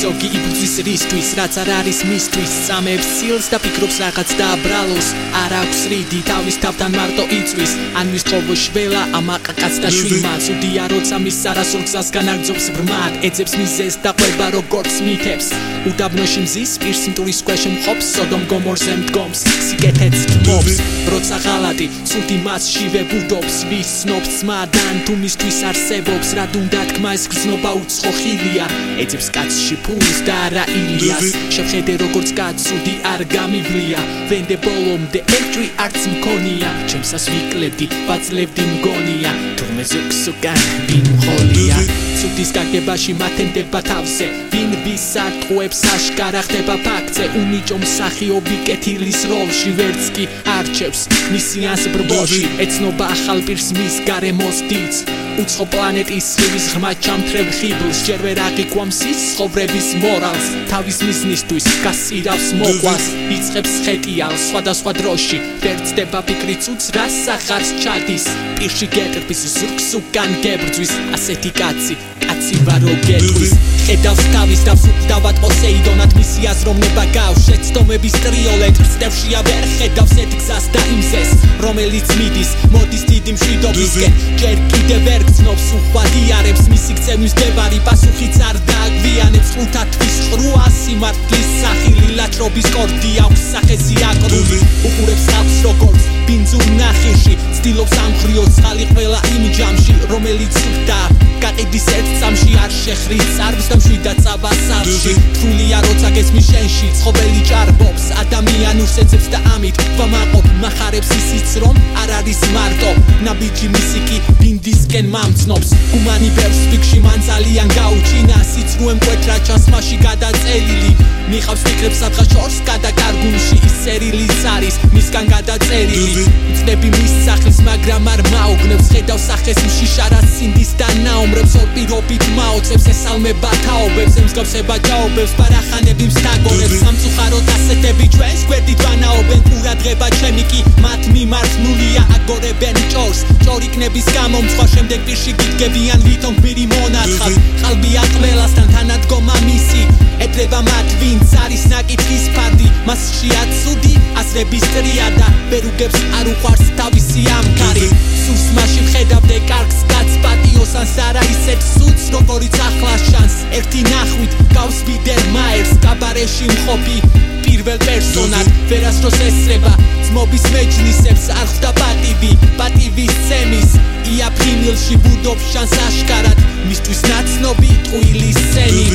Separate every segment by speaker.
Speaker 1: ზოგი იბრძვის რისთვის რაც არ არის მისთვის. სამებს სილს და ფიქრობს რაღაც დააბრალოს არ აქვს რიდი თავის თავთან მარტო იწვის. ან მის ყოველ შველა ამაყაკაც და შვილმა ცუდია როცა მის არასურგსას განაგძობს ბრმად. ეძებს მიზეს და ყვება როგორც მითებს. უდაბნოში მზის პირს მტურის ქვეშ მხობს სოდომ გომორზე მდგომს. სიკეთეც თმობს როცა ღალატი. ცუდი მასშივე ბუდობს ვის ცნობს მადან თუ მისთვის არსებობს. რა დუნდა თქმა ეს გზნობა უცხო ხილია ეძებს კაცში ფულს და არა ილიას. შეხედე როგორც კაცუდი არ გამივლია. ვენდე ბოლომდე ერთვი არც მქონია. ჩემსას ვიკლებდი ბაცლებდი მგონია. თურმე ზუქს უკან ვინ მხოლია ცუდის გაგებაში მათენდება თავზე. ვინ ვის არტყუებს აშკარა ხდება ფაქტზე. უნიჭო მსახიობი კეთილის როლში ვერც კი არჩევს მისიანს ბრბოში ეცნობა ახალ პირს მის გარემოს დიც უცხო პლანეტის ხივის ღრმა ჩამთრევ ხიბლს. ჯერ ვერ აღიქვამს ის ცხოვრების მორალს. თავის მიზნისთვის გასირავს მოყვას. იწખებს ხეტიალ სხვადასხვა დროში. ვერცდება ფიქრი ცუც რას ახარს ჩადის. პირში გეტრფის ზურგს უკან გებრძვის. ასეთი კაცი კაცი ვარო გეტყვის ხედავს თავის და დავად პოსეიდონად მისი აზროვნება გავს შეცდომების ტრიოლეთ სტევშია ვერ ხედავს ეთ გზას და იმზეს რომელიც მიდის. მოდის დიდი მშვიდობისკენ ჯერ კიდე ვერ გწნობს უხვადიარებს მისი გწევნის დებარი პასუხიც არ დააგვიანებს ხუთათვის ყრუა სიმართლის სახილი ლაჭრობის კორდი აქვს სახეზი აკრული უყურებს ხალხს როგორც ბინძურ ნახიში ცდილობს ამხრიო ცხალი ყველა იმ ჯამში რომელიც ხვდა. გაყიდის ერთ წამში არ შეხრის წარბს და მშვიდად წაბასავში თულია როცა გესმის შენში ცხოველი ჭარბობს. ადამიანურს ეცებს და ამით ვამაყობ. מחარებს ისიც რომ არ არის მარტო. ნაბიჯი მისიკი ბინდისკენ მამცნობს. გუმანი ბერს ფიქში მან ძალიან გაუჩინა სიცრუე მკვეთრა ჩასმაში გადაწელილი. მიხავს ფიქრებს სათხა შორს გადაკარგულში ის სერილის არის მისგან გადაწერილი. წნები მის სახეს მაგრამ არ მაოგნებს ხედავს სახეს მშიშარა სინდის და ნაუმრებს ორ პირობით მაოცებს ესალმება თაობებს ემსგავსება ჯაობებს პარახანები მსთაგორებს სამწუხაროდ ასეთები ჩვენს გვერდით ვანაობენ ყურადღება ჩემი კი მათ მიმართ ნულია აგორებენ ჭორს. ჭორიკნების გამო სხვა შემდეგ პირში გიდგებიან ვითომ პირი მონათხას ყალბია ყველასთან თანადგომა მისი ეთრება მათ ვინც არის ნაკითხის ფარდი მასშია ცუდი ასრების ტრიადა ბერუგებს არ უყვარს თავისი ამქარი. სულს მასში ხედავდე კარგს კაც პატიოს ან სარა ისეთ სულს როგორიც ახლა შანს ერთი ნახვით გავს ბიდერ მაერს კაბარეში მხობი პირველ პერსონად ვერასდროს ესრება ძმობის მეჯლისებს არ ხვდა პატივი პატივის სემის ია ფრინილში ბუდობს შანს აშკარად მისთვის ნაცნობი ტყუილის სენი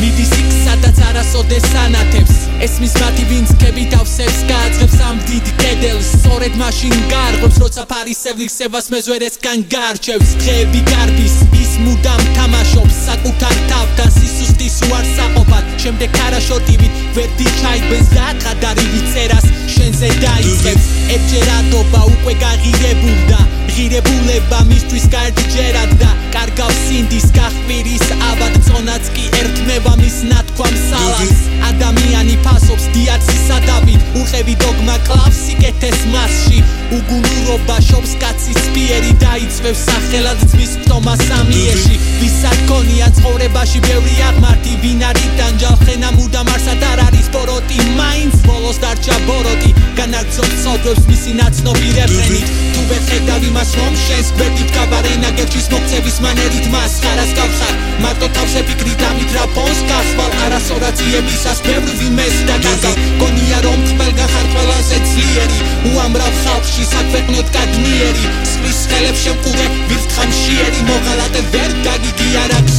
Speaker 1: მიდის იქ სადაც არასოდეს ანათებს ესმის მათი ვინც კები თავსებს გააძღებს ამ დიდ კედელს. სწორედ მაშინ გარღვევს როცა ფარისევლის სევას მეზვერესგან გარჩევს დღეები გარბის ის მუდამ თამაშობს საკუთარ უარსაყოფად შემდეგ არაშოტივით ვერდი ჩაიგბენს და ყადარივი წერას შენზე დაიწყებს. ერთჯერადობა უკვე გაღირებულდა ღირებულება მისთვის გაერჯერად და კარგავს სინდის გახმირის აბად წონაც კი ერთმევა მის ნათქვამ სალას ადამიანი ფასობს დიაცისა დავით უხევი დოგმა კლავს სიკეთეს მასში. უგუნურობა შობს კაცის სპიერი დაიწვევს სახელად ძმის ფტომა სამიერში ვისაც ქონია ცხოვრებაში ბევრი აღმართი ვინ არის დანჯალხენა მუდამ არსად არ არის ბოროტი? მაინც ბოლოს დარჩა ბოროტი განაგზობს სოდებს მისი ნაცნობი რეფრენით თუ ვერ ხედავ იმას რომ შენს გვერდით გაბარენა გერჩის მოქცევის მანერით მას ხარას გავხარ. მარტო თავზე ფიქრით ამით რა ფონს გასვალ არასორაციებისას ბევრ ვიმეს და გაგავ გონია რომ ყველგან ხარ ყველაზე ძლიერი. უამრავ ხალხში საქვეყნოდ კადნიერი სვის ხელებს შემყურე ვირთხამშიერი მოღალატე ვერ გაგიგი არ აქვს